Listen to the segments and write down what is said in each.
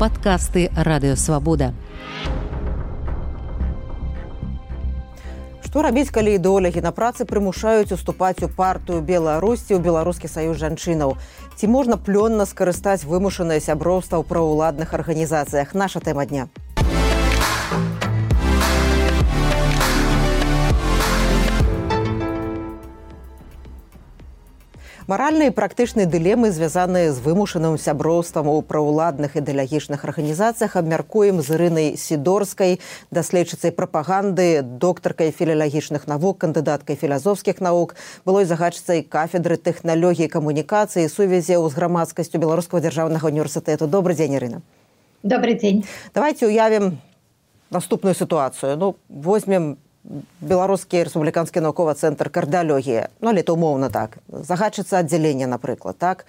падкасты радыёвабода. Што рабіць, калі ідэолягі на працы прымушаюць уступаць у партыю Беларусі ў беларускі саюз жанчынаў. Ці можна плённа скарыстаць вымушанае сяброўства ў праўладных арганізацыях наша тэма дня. Маральныя і практычныя дылемы, звязаныя з вымушаным сяброўствам у праўладных ідэалагічных арганізацыях абмяркуем з рынай сідорскай, даследчыцай прапаганды, доктаркай філіялагічных навук, кандыдаткай філазофскіх навук, былой загадчыцай кафедры тэхналогіі камунікацыі сувязі з грамадскасцю беларускага дзяржаўнага універсітэту. добрый дзень Ірына. Добрый дзень. Давайте уявім наступную сітуацыю. Ну, возьмем беларускі рэспубліканскі навуковы цэнтр кардалогія ну але то умоўна так. Загадчыцца аддзялення напрыклад так?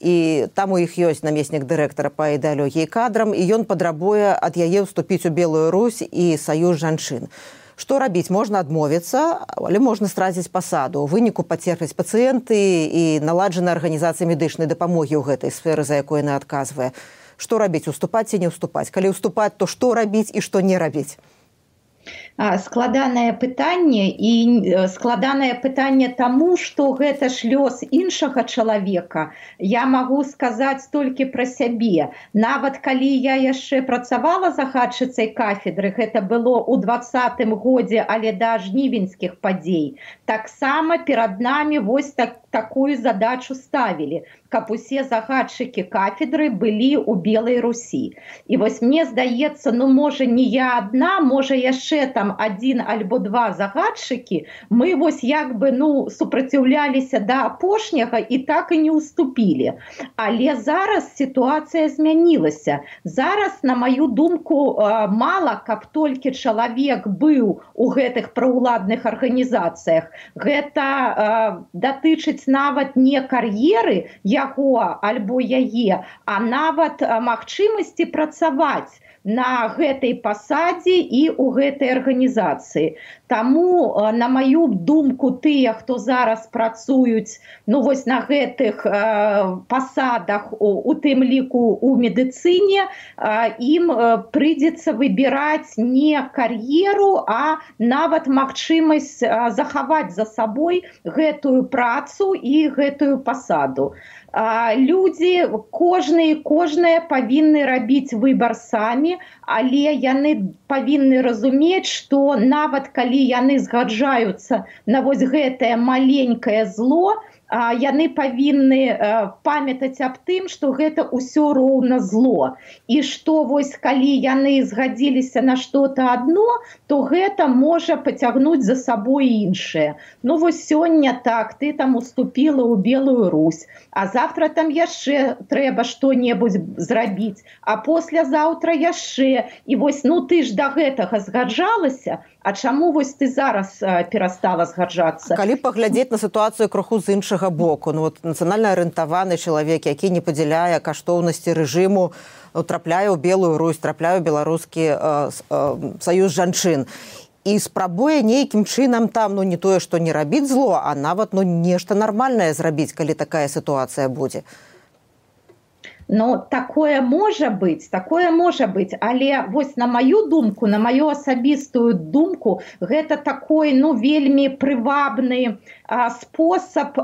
І там у іх ёсць намеснік дырэктара па ідэалогіі кадрам і ён падрабуе ад яе ўступіць у белую русь і саюз жанчын. Што рабіць? Можна адмовіцца але можна страціць пасаду. У выніку пацерпяць пацыенты і наладжана арганізацыя медычнай дапамогі ў гэтай сферы за якой яна адказвае. Што рабіць? Уступаць ці не ўступаць калі ўступаць то што рабіць і што не рабіць складанае пытанне і складанае пытанне таму што гэта ж лёс іншага чалавека. Я магу сказаць толькі пра сябе. Нават калі я яшчэ працавала загадчыцай кафедры гэта было ў двадцатым годзе але да жнівеньскіх падзей таксама перад намі вось так такую задачу ставілі каб усе загадчыкі кафедры былі ў белай русі і вось мне здаецца ну можа не я адна можа яшчэ там один альбо два загадчыкі мы вось як бы ну супраціўляліся да апошняга і так і не уступілі але зараз сітуацыя змянілася. Зараз на маю думку мала каб толькі чалавек быў у гэтых праўладных арганізацыях. Гэта датычыць нават не кар'еры яго альбо яе а нават магчымасці працаваць на гэтай пасадзе і ў гэтай арганізацыі Таму на маю думку тыя хто зараз працуюць ну вось на гэтых э, пасадах у, у тым ліку у медыцыне э, ім прыйдзецца выбіраць не кар'еру а нават магчымасць э, захаваць за сабой гэтую працу і гэтую пасаду людзі кожны кожнае павінны рабіць выбар самі але яны павінны разумець што нават калі яны згаджаюцца на вось гэтае маленькае зло то яны павінны памятаць аб тым што гэта ўсё роўна зло. І што вось калі яны згадзіліся на что-то одно то гэта можа пацягнуць за сабой іншае. Ну вось сёння так ты там уступила ў белую русь а завтра там яшчэ трэба что-небудзь зрабіць а послязаўтра яшчэ. І вось ну ты ж до да гэтага згаджалася А чаму вось ты зараз перастала згаджацца? Калі паглядзець на сітуацыю кроху з іншага боку ну, вот, нацыянальна арыентаваны чалавек які не падзяляе каштоўнасці рэжыму ну, трапляе ў белую русь трапляю беларускі э, э, саюз жанчын. І спрабуе нейкім чынам там ну не тое што не рабіць зло а нават ну нешта нармальнае зрабіць калі такая сітуацыя будзе Ну такое можа быць такое можа быць але вось на маю думку на маю асабістую думку гэта такой ну вельмі прывабны а, спосаб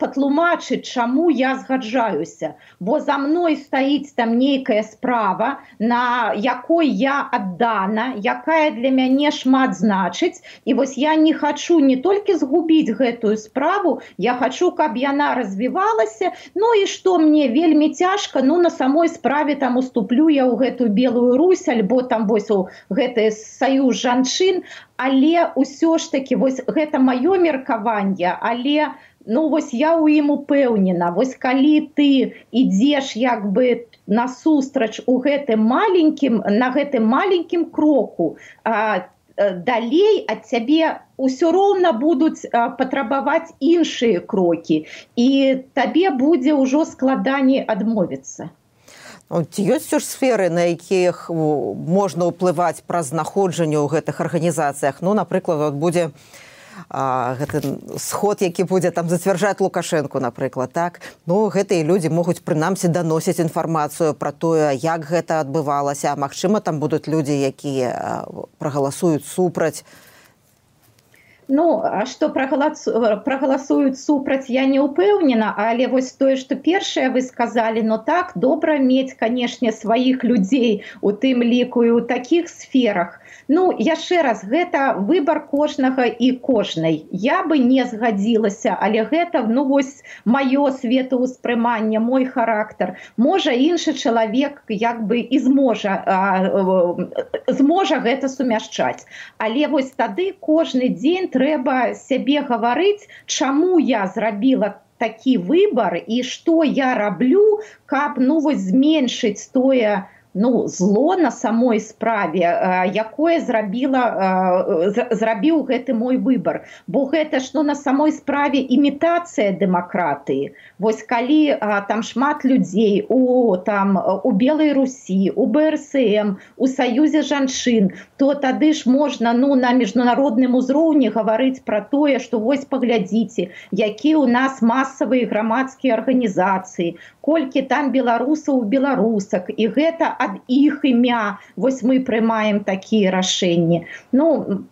патлумачыць чаму я згаджаюся. Бо за мной стаіць там нейкая справа на якой я аддана якая для мяне шмат значыць. І вось я не хачу не толькі згубіць гэтую справу я хочу каб яна развівалася. Ну і што мне вельмі цяжко цяжка ну на самой справе там уступлю я ў гэтую белую русь альбо там вось у гэты саюз жанчын але ўсё ж таки вось гэта маё меркаванне але ну вось я ў ім упэўнена вось калі ты ідзеш як бы насустрач у гэтым маленькім на гэтым маленькім кроку а, далей ад цябе ўсё роўна будуць патрабаваць іншыя крокі і табе будзе ўжо складаней адмовіцца. Ці ёсць ж сферы, на якіх можна ўплываць праз знаходжанне ў гэтых арганізацыях. Ну, напрыклад, будзе гэты сход які будзе там зацвярджаць лукашэнку напрыклад так? Ну гэтыя людзі могуць прынамсі даносіць інфармацыю пра тое як гэта адбывалася. Мачыма там будуць людзі якія прагаласуюць супраць. Ну а што прагаласуюць супраць я не ўпэўнена, але вось тое, што першае вы сказалі, но так добра мець, канешне, сваіх людзей у тым ліку і ў такіх сферах. Ну яшчэ раз гэта выбар кожнага і кожнай. Я бы не згадзілася, але гэта ну вось маё светаўспрыманне, мой характар. Можа іншы чалавек як бы і зможа зможа гэта сумяшчаць. Але вось тады кожны дзень трэба сябе гаварыць, чаму я зрабіла такі выбар і што я раблю, каб ну вось зменшыць тое, ну зло на самой справе якое зрабіла зрабіў гэты мой выбор бо гэта ж ну на самой справе імітацыя дэмакратыі. Вось калі там шмат людзей у там у белой русі у брсм у саюзе жанчын то тады ж можна ну на міжнародным узроўні гаварыць пра тое што вось паглядзіце які у нас масавыя грамадскія арганізацыі колькі там беларусаў беларусак. І гэта ад іх імя. Вось мы прымаем такія рашэнні. Ну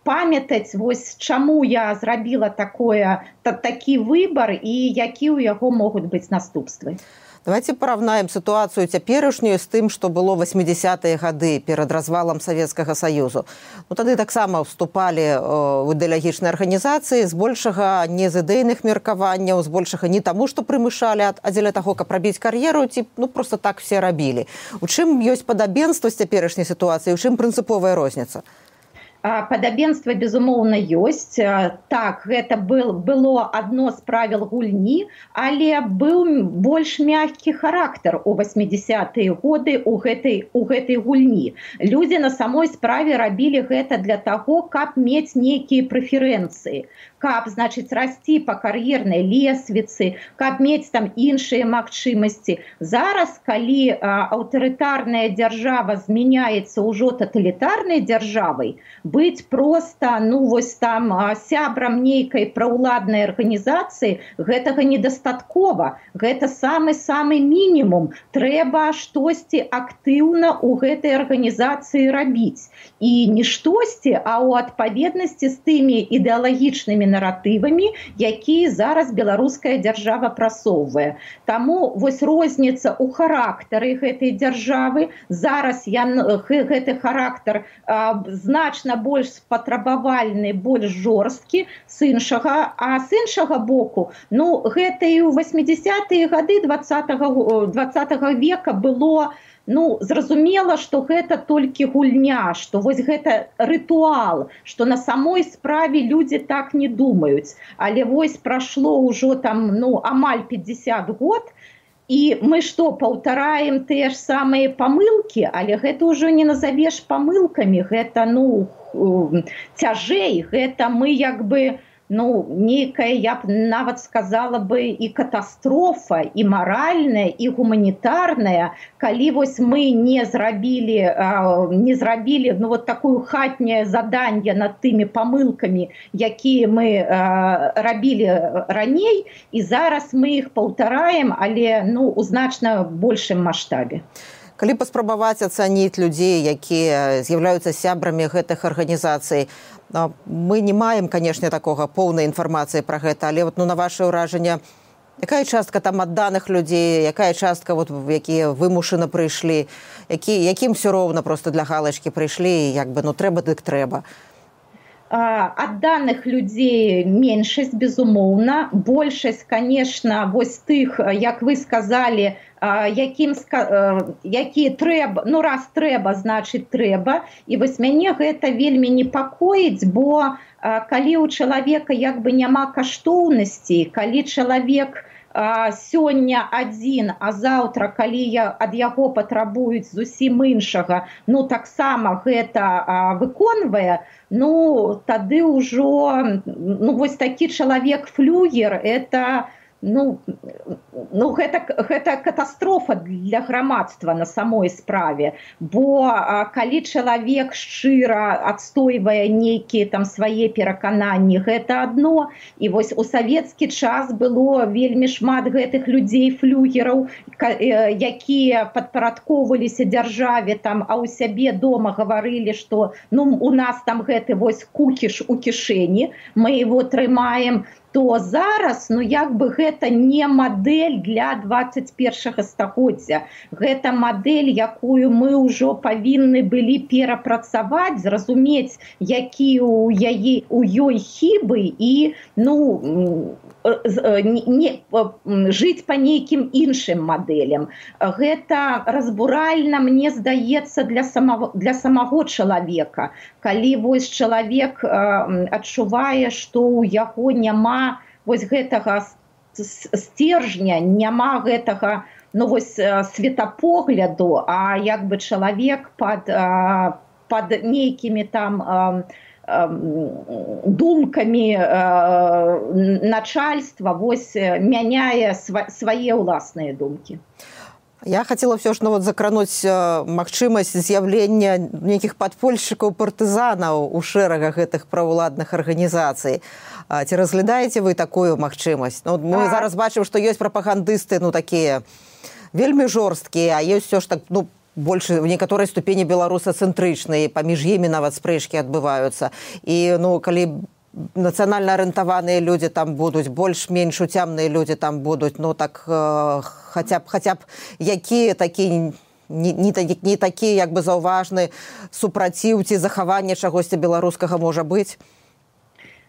памятаць вось чаму я зрабіла такое та, такі выбар і які ў яго могуць быць наступствы давайте параўнаем сітуацыю цяперашнюю з тым што было 80-е гады перад развалам савецкага саюзу ну тады таксама вступалі э, в ідэалагічнай арганізацыі збольшага не з ідэйных меркаванняў збольшага не таму што прымышалі а дзеля таго каб рабіць кар'еру ці ну просто так все рабілі. У чым ёсць падабенства з цяперашняй сітуацыі у чым прынцыповая розніца падабенства безумоўна ёсць. Так гэта был было адно з правил гульні але быў больш мягкі характар у 80-тые годы у гэтай у гэтай гульні. Людзі на самой справе рабілі гэта для таго каб мець нейкія прэферэнцыі каб значыць расці па кар'ернай лесвіцы каб мець там іншыя магчымасці зараз калі аўтарытарная дзяржава змяняецца ўжо таталітарнай дзяржавай быць просто ну вось там сябрам нейкай праўладнай арганізацыі гэтага недастаткова гэта самы самы мінімум трэба штосьці актыўна у гэтай арганізацыі рабіць. І не штосьці а ў адпаведнасці з тымі ідэалагічнымі наратывамі якія зараз беларуская дзяржава прасоўвае. Таму вось розніца у характары гэтай дзяржавы. Зараз я гэты характар значна больш спатрабавальны больш жорсткі з іншага. А з іншага боку ну гэта і ў 80-тые гады двадцатого двадцатого века было ну зразумела что гэта толькі гульня что вось гэта рытуал что на самой справе людзі так не думаюць. Але вось прайшло ўжо там ну амаль 50 год то і мы што паўтараем тыя ж самыя памылкі? Але гэта ўжо не назавеш памылкамі гэта ну цяжэй гэта мы як бы ну нейкая я б нават сказала бы і катастрофа і маральная і гуманітарная калі вось мы не зрабілі не зрабілі ну вот такую хатняе заданне над тымі памылкамі якія мы рабілі раней і зараз мы іх паўтараем але ну у значна большым маштабе калі паспрабаваць ацаніць людзей якія з'яўляюцца сябрамі гэтых арганізацый. Мы не маем канешне такога поўнай інфармацыі пра гэта але вот ну на ваше ўражанне якая частка там адданых людзей якая частка вот якія вымушана прыйшлі які якім все роўна просто для галачкі прыйшлі як бы ну трэба дык трэба ад данных людзей меншасць безумоўна большасць конечно вось тых як вы сказали якім які трэба ну раз трэба значыць трэба і вось мяне гэта вельмі непакоіць бо калі у чалавека як бы няма каштоўнасці калі чалавек сёння адзін а заўтра калі я ад яго патрабуюць зусім іншага ну таксама гэта выконвае ну тады ўжо ну вось такі чалавек флюгер это ну ну гэта гэта катастрофа для грамадства на самой справе. Бо а, калі чалавек шчыра адстойвае нейкія там свае перакананні гэта одно і вось у савецкі час было вельмі шмат гэтых людзей флюгераў э, якія падпарадковваліся дзяржаве там а ў сябе дома гаварылі што ну у нас там гэты вось кукіш у кішэні мы его трымаем то зараз ну як бы гэта не мадэль для 21 стагоддзя. Гэта мадэль якую мы ўжо павінны былі перапрацаваць зразумець які у яе у ёй хібы і ну не, не жыць по нейкім іншым мадэлям. Гэта разбуральна мне здаецца для самого для самого чалавека. Калі вось чалавек адчувае што ў яго няма вось гэтага сцержня няма гэтага ну вось светапогляду а як бы чалавек под под нейкімі там думкамі начальства вось мяняе свае ўласныя думкі Я хацела ўсё ж ну, вот закрануць магчымасць з'яўлення нейкіх падпольшчыкаў партызанаў у шэрагах гэтых правуладных арганізацый. Ці разглядаеце вы такую магчымасць? Ну, мы а... зараз бачым, што ёсць прапагандысты ну, такія вельмі жорсткія, а ёсць все ж так ну, больше в некаторай ступені беларусацэнтрычнай, паміж імі нават спрэчкі адбываюцца. І ну, калі нацыянальна арыентаваныя людзі там будуць больш-менш уцямныя людзі там будуць ну так э, хаця б хаця б якія такі не, не, не такі як бы заўважны супраціў ці захаванне чагосьці беларускага можа быць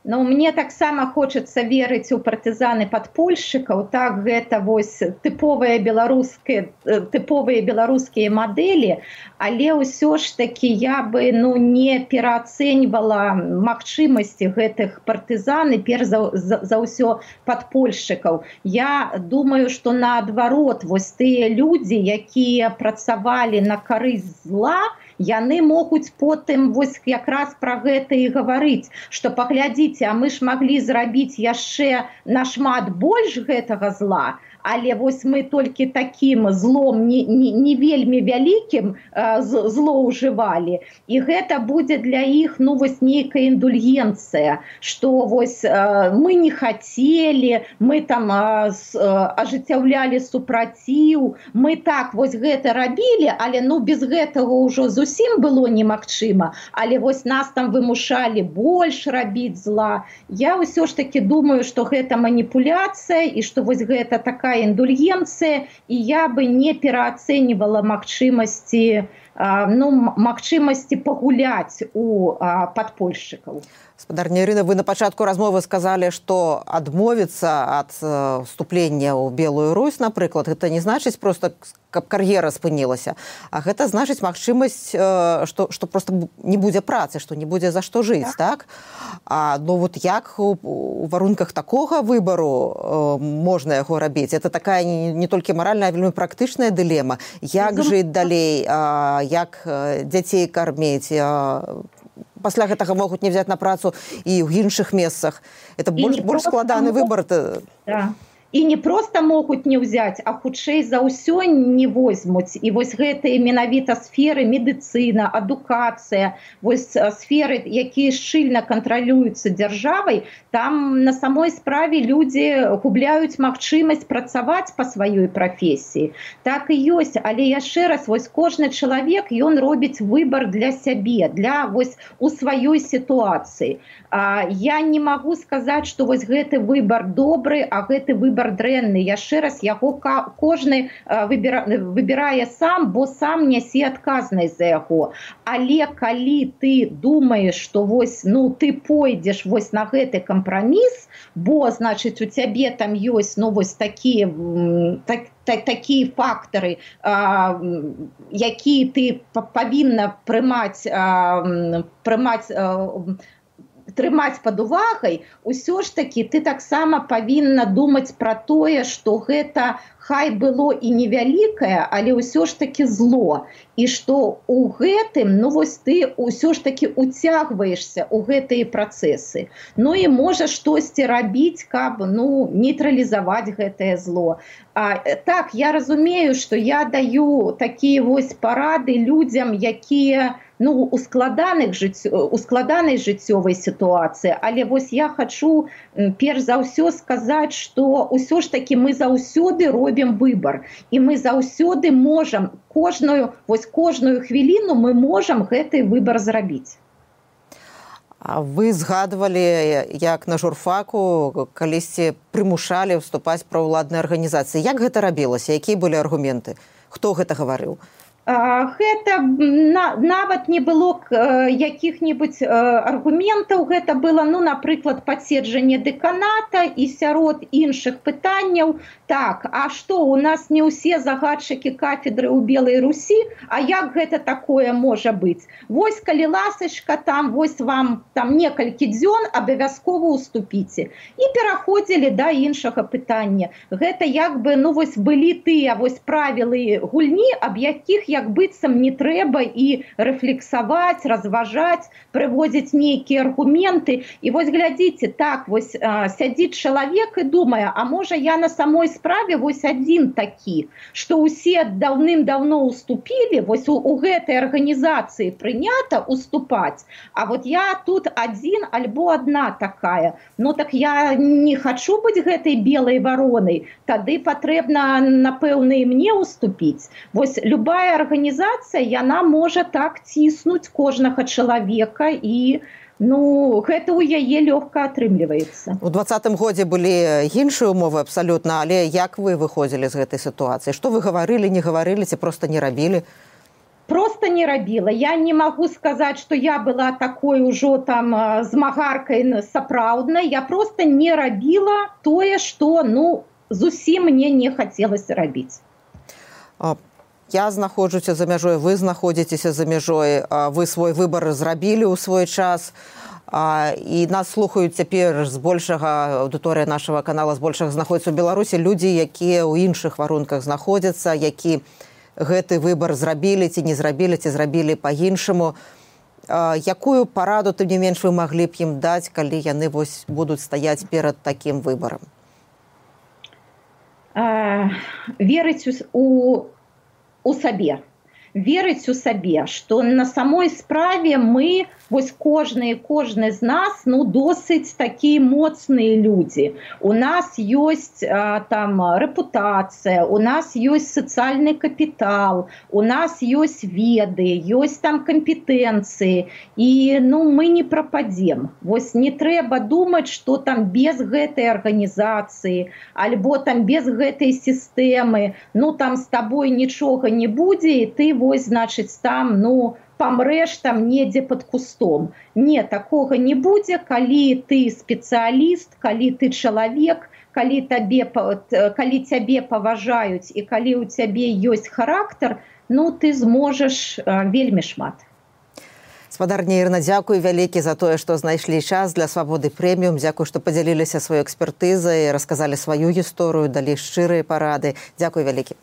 Ну мне таксама хочацца верыць у партызаны падпольшчыкаў так гэта вось тыповыя беларускія э, тыповыя беларускія мадэлі але ўсё ж такі я бы ну не пераацэньвала магчымасці гэтых партызан і перш за, за, за ўсё падпольшчыкаў я думаю што наадварот вось тыя людзі якія працавалі на карысць зла то яны могуць потым вось якраз пра гэта і гаварыць што паглядзіце а мы ж маглі зрабіць яшчэ нашмат больш гэтага зла але вось мы толькі таким злом не, не, не вельмі вялікім э, злоўжывалі і гэта будзе для іх ну вось нейкая індульгенцыя что вось э, мы не хотели мы там э, ажыццяўлялі супраціў. Мы так вось гэта рабілі але ну без гэтага ўжо зусім было немагчыма. Але вось нас там вымушалі больш рабіць зла. Я ўсё ж таки думаю что гэта маніпуляцыя і что вось гэта такая такая індульгенцыя і я бы не пераацэньвала магчымасці ну магчымасці пагуляць у падпольшчыкаў. Спадарня Ірына вы на пачатку размовы сказалі што адмовіцца ад вступлення ў белую Русь напрыклад. Гэта не значыць просто каб кар'ера спынілася а гэта значыць магчымасць што што просто не будзе працы што не будзе за што жыць так, так? А, ну вот як у, у варунках такога выбару можна яго рабіць? Это такая не, не толькі маральная вельмі практычная дылема. Як жыць далей а, як дзяцей карміць пасля гэтага могуць не взять на працу і ў іншых месцах. Это больш больш складаны выбор да і не просто могуць не ўзяць а хутчэй за ўсё не возьмуць. І вось гэтыя менавіта сферы медыцына адукацыя вось сферы якія шчыльна кантралююцца дзяржавай там на самой справе людзі губляюць магчымасць працаваць па сваёй прафесіі. Так і ёсць. Але яшчэ раз вось кожны чалавек ён робіць выбор для сябе для вось у сваёй сітуацыі. Я не магу сказаць што вось гэты выбор добры а гэты выбор выбор дрэнны яшчэ раз яго кожны выбіра, выбірае сам бо сам нясе адказнасць за яго. Але калі ты думаешь что вось ну ты пойдзеш вось на гэты кампраміс бо значыць у цябе там ёсць ну вось такія так так, такія фактары які ты павінна прымаць прымаць трымаць под увагай усё ж таки ты таксама павінна думаць про тое что гэта хай было і невялікае але ўсё ж таки зло. І што у гэтым ну вось ты ўсё ж таки уцягваешься у гэтые працэсы. Ну і можа штосьці рабіць каб ну нейтралізаваць гэтае зло. А, так я разумею что я даю такія вось парады людзям якія ну у складаных жыццё у складанай жыццёвай сітуацыі. Але вось я хочу перш за ўсё сказаць что ўсё ж таки мы заўсёды робім выбор. І мы заўсёды можам кожную вось кожную хвіліну мы можам гэты выбор зрабіць. А вы згадвалі як на журфаку калісьці прымушалі ўступаць пра ўладныя арганізацыі. Як гэта рабілася? Якія былі аргументы? Хто гэта гаварыў гэта на, нават не было э, якіх-небудзь э, аргументаў. Гэта было ну напрыклад пацверджанне дэканата і сярод іншых пытанняў. Так а что у нас не ўсе загадчыкі кафедры ў белой русі а як гэта такое можа быць? Вось калі ласачка там вось вам там некалькі дзён абавязкова уступіце і пераходзілі да іншага пытання. Гэта як бы ну вось былі тыя вось правілы гульні аб якіх як быццам не трэба і рэфлексаваць разважаць прывозіць нейкія аргументы. І вось глядзіце так вось сядзіць чалавек і думае а можа я на самой справе вось адзін такі што ўсе даўным-давно уступілі вось у, у гэтай арганізацыі прынята уступаць А вот я тут адзін альбо одна такая. Ну так я не хочу быць гэтай белой варонай тады патрэбна напэўна і мне уступіць вось любая арганізацыя яна можа так ціснуць кожнага чалавека і ну гэта ў яе лёгка атрымліваецца у двадцатым годзе былі іншыя умовы абсалютна але як вы выходзілі з гэтай сітуацыі? Што вы гаварылі не гаварылі ці просто не рабілі? Просто не рабіла. Я не магу сказаць что я была такой ужо там змагаркай сапраўднай. Я просто не рабіла тое что ну зусім мне не хацелася рабіць я знаходжуся за мяжой вы знаходзіцеся за мяжой вы свой выбор зрабілі ў свой час. І нас слухаюць цяпер збольшага аўдыторыя нашага канала збольшага знаходіцца ў беларусі людзі якія ў іншых варунках знаходзяцца які гэты выбор зрабілі ці не зрабілі ці зрабілі па-іншаму. Якую параду тым не менш вы маглі б ім даць калі яны вось будуць стаяць перад такім выбарам? Верыць у у сабе. Верыць у сабе што на самой справе мы вось кожны кожны з нас ну досыць такія моцныя людзі. У нас ёсць а, там рэпутацыя у нас ёсць сацыяльны капітал у нас ёсць веды ёсць там кампетэнцыі. І ну мы не прападзем. Вось не трэба думаць что там без гэтай арганізацыі альбо там без гэтай сістэмы ну там з табой нічога не будзе і ты вось значыць там ну памрэш там недзе под кустом. Не такога не будзе. Калі ты спецыяліст калі ты чалавек калі табе калі цябе паважаюць і калі у цябе ёсць характар ну ты зможаш вельмі шмат. Спадарня ірна дзякуй вялікі за тое што знайшлі час для свабоды прэміум. Дзякуй што падзяліліся сваёй экспертызай расказалі сваю гісторыю далі шчырыя парады. Дзякуй вялікі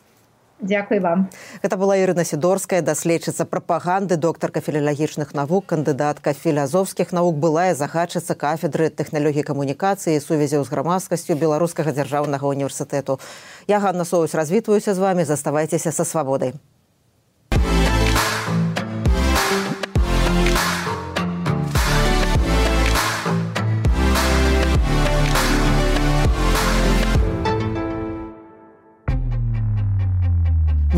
Дякуй вам. Гэта была Ірына Сідорская, даследчыца прапаганды, доктарка філілагічных навук, кандыдатка філязофскіх навук былая загадчыца кафедры тэхналогіі камунікацыі, сувязяў з грамадскасцю беларускага дзяржаўнага універсітэту. Я Ганна Соус развітваюся з вами, заставайцеся са свабодай.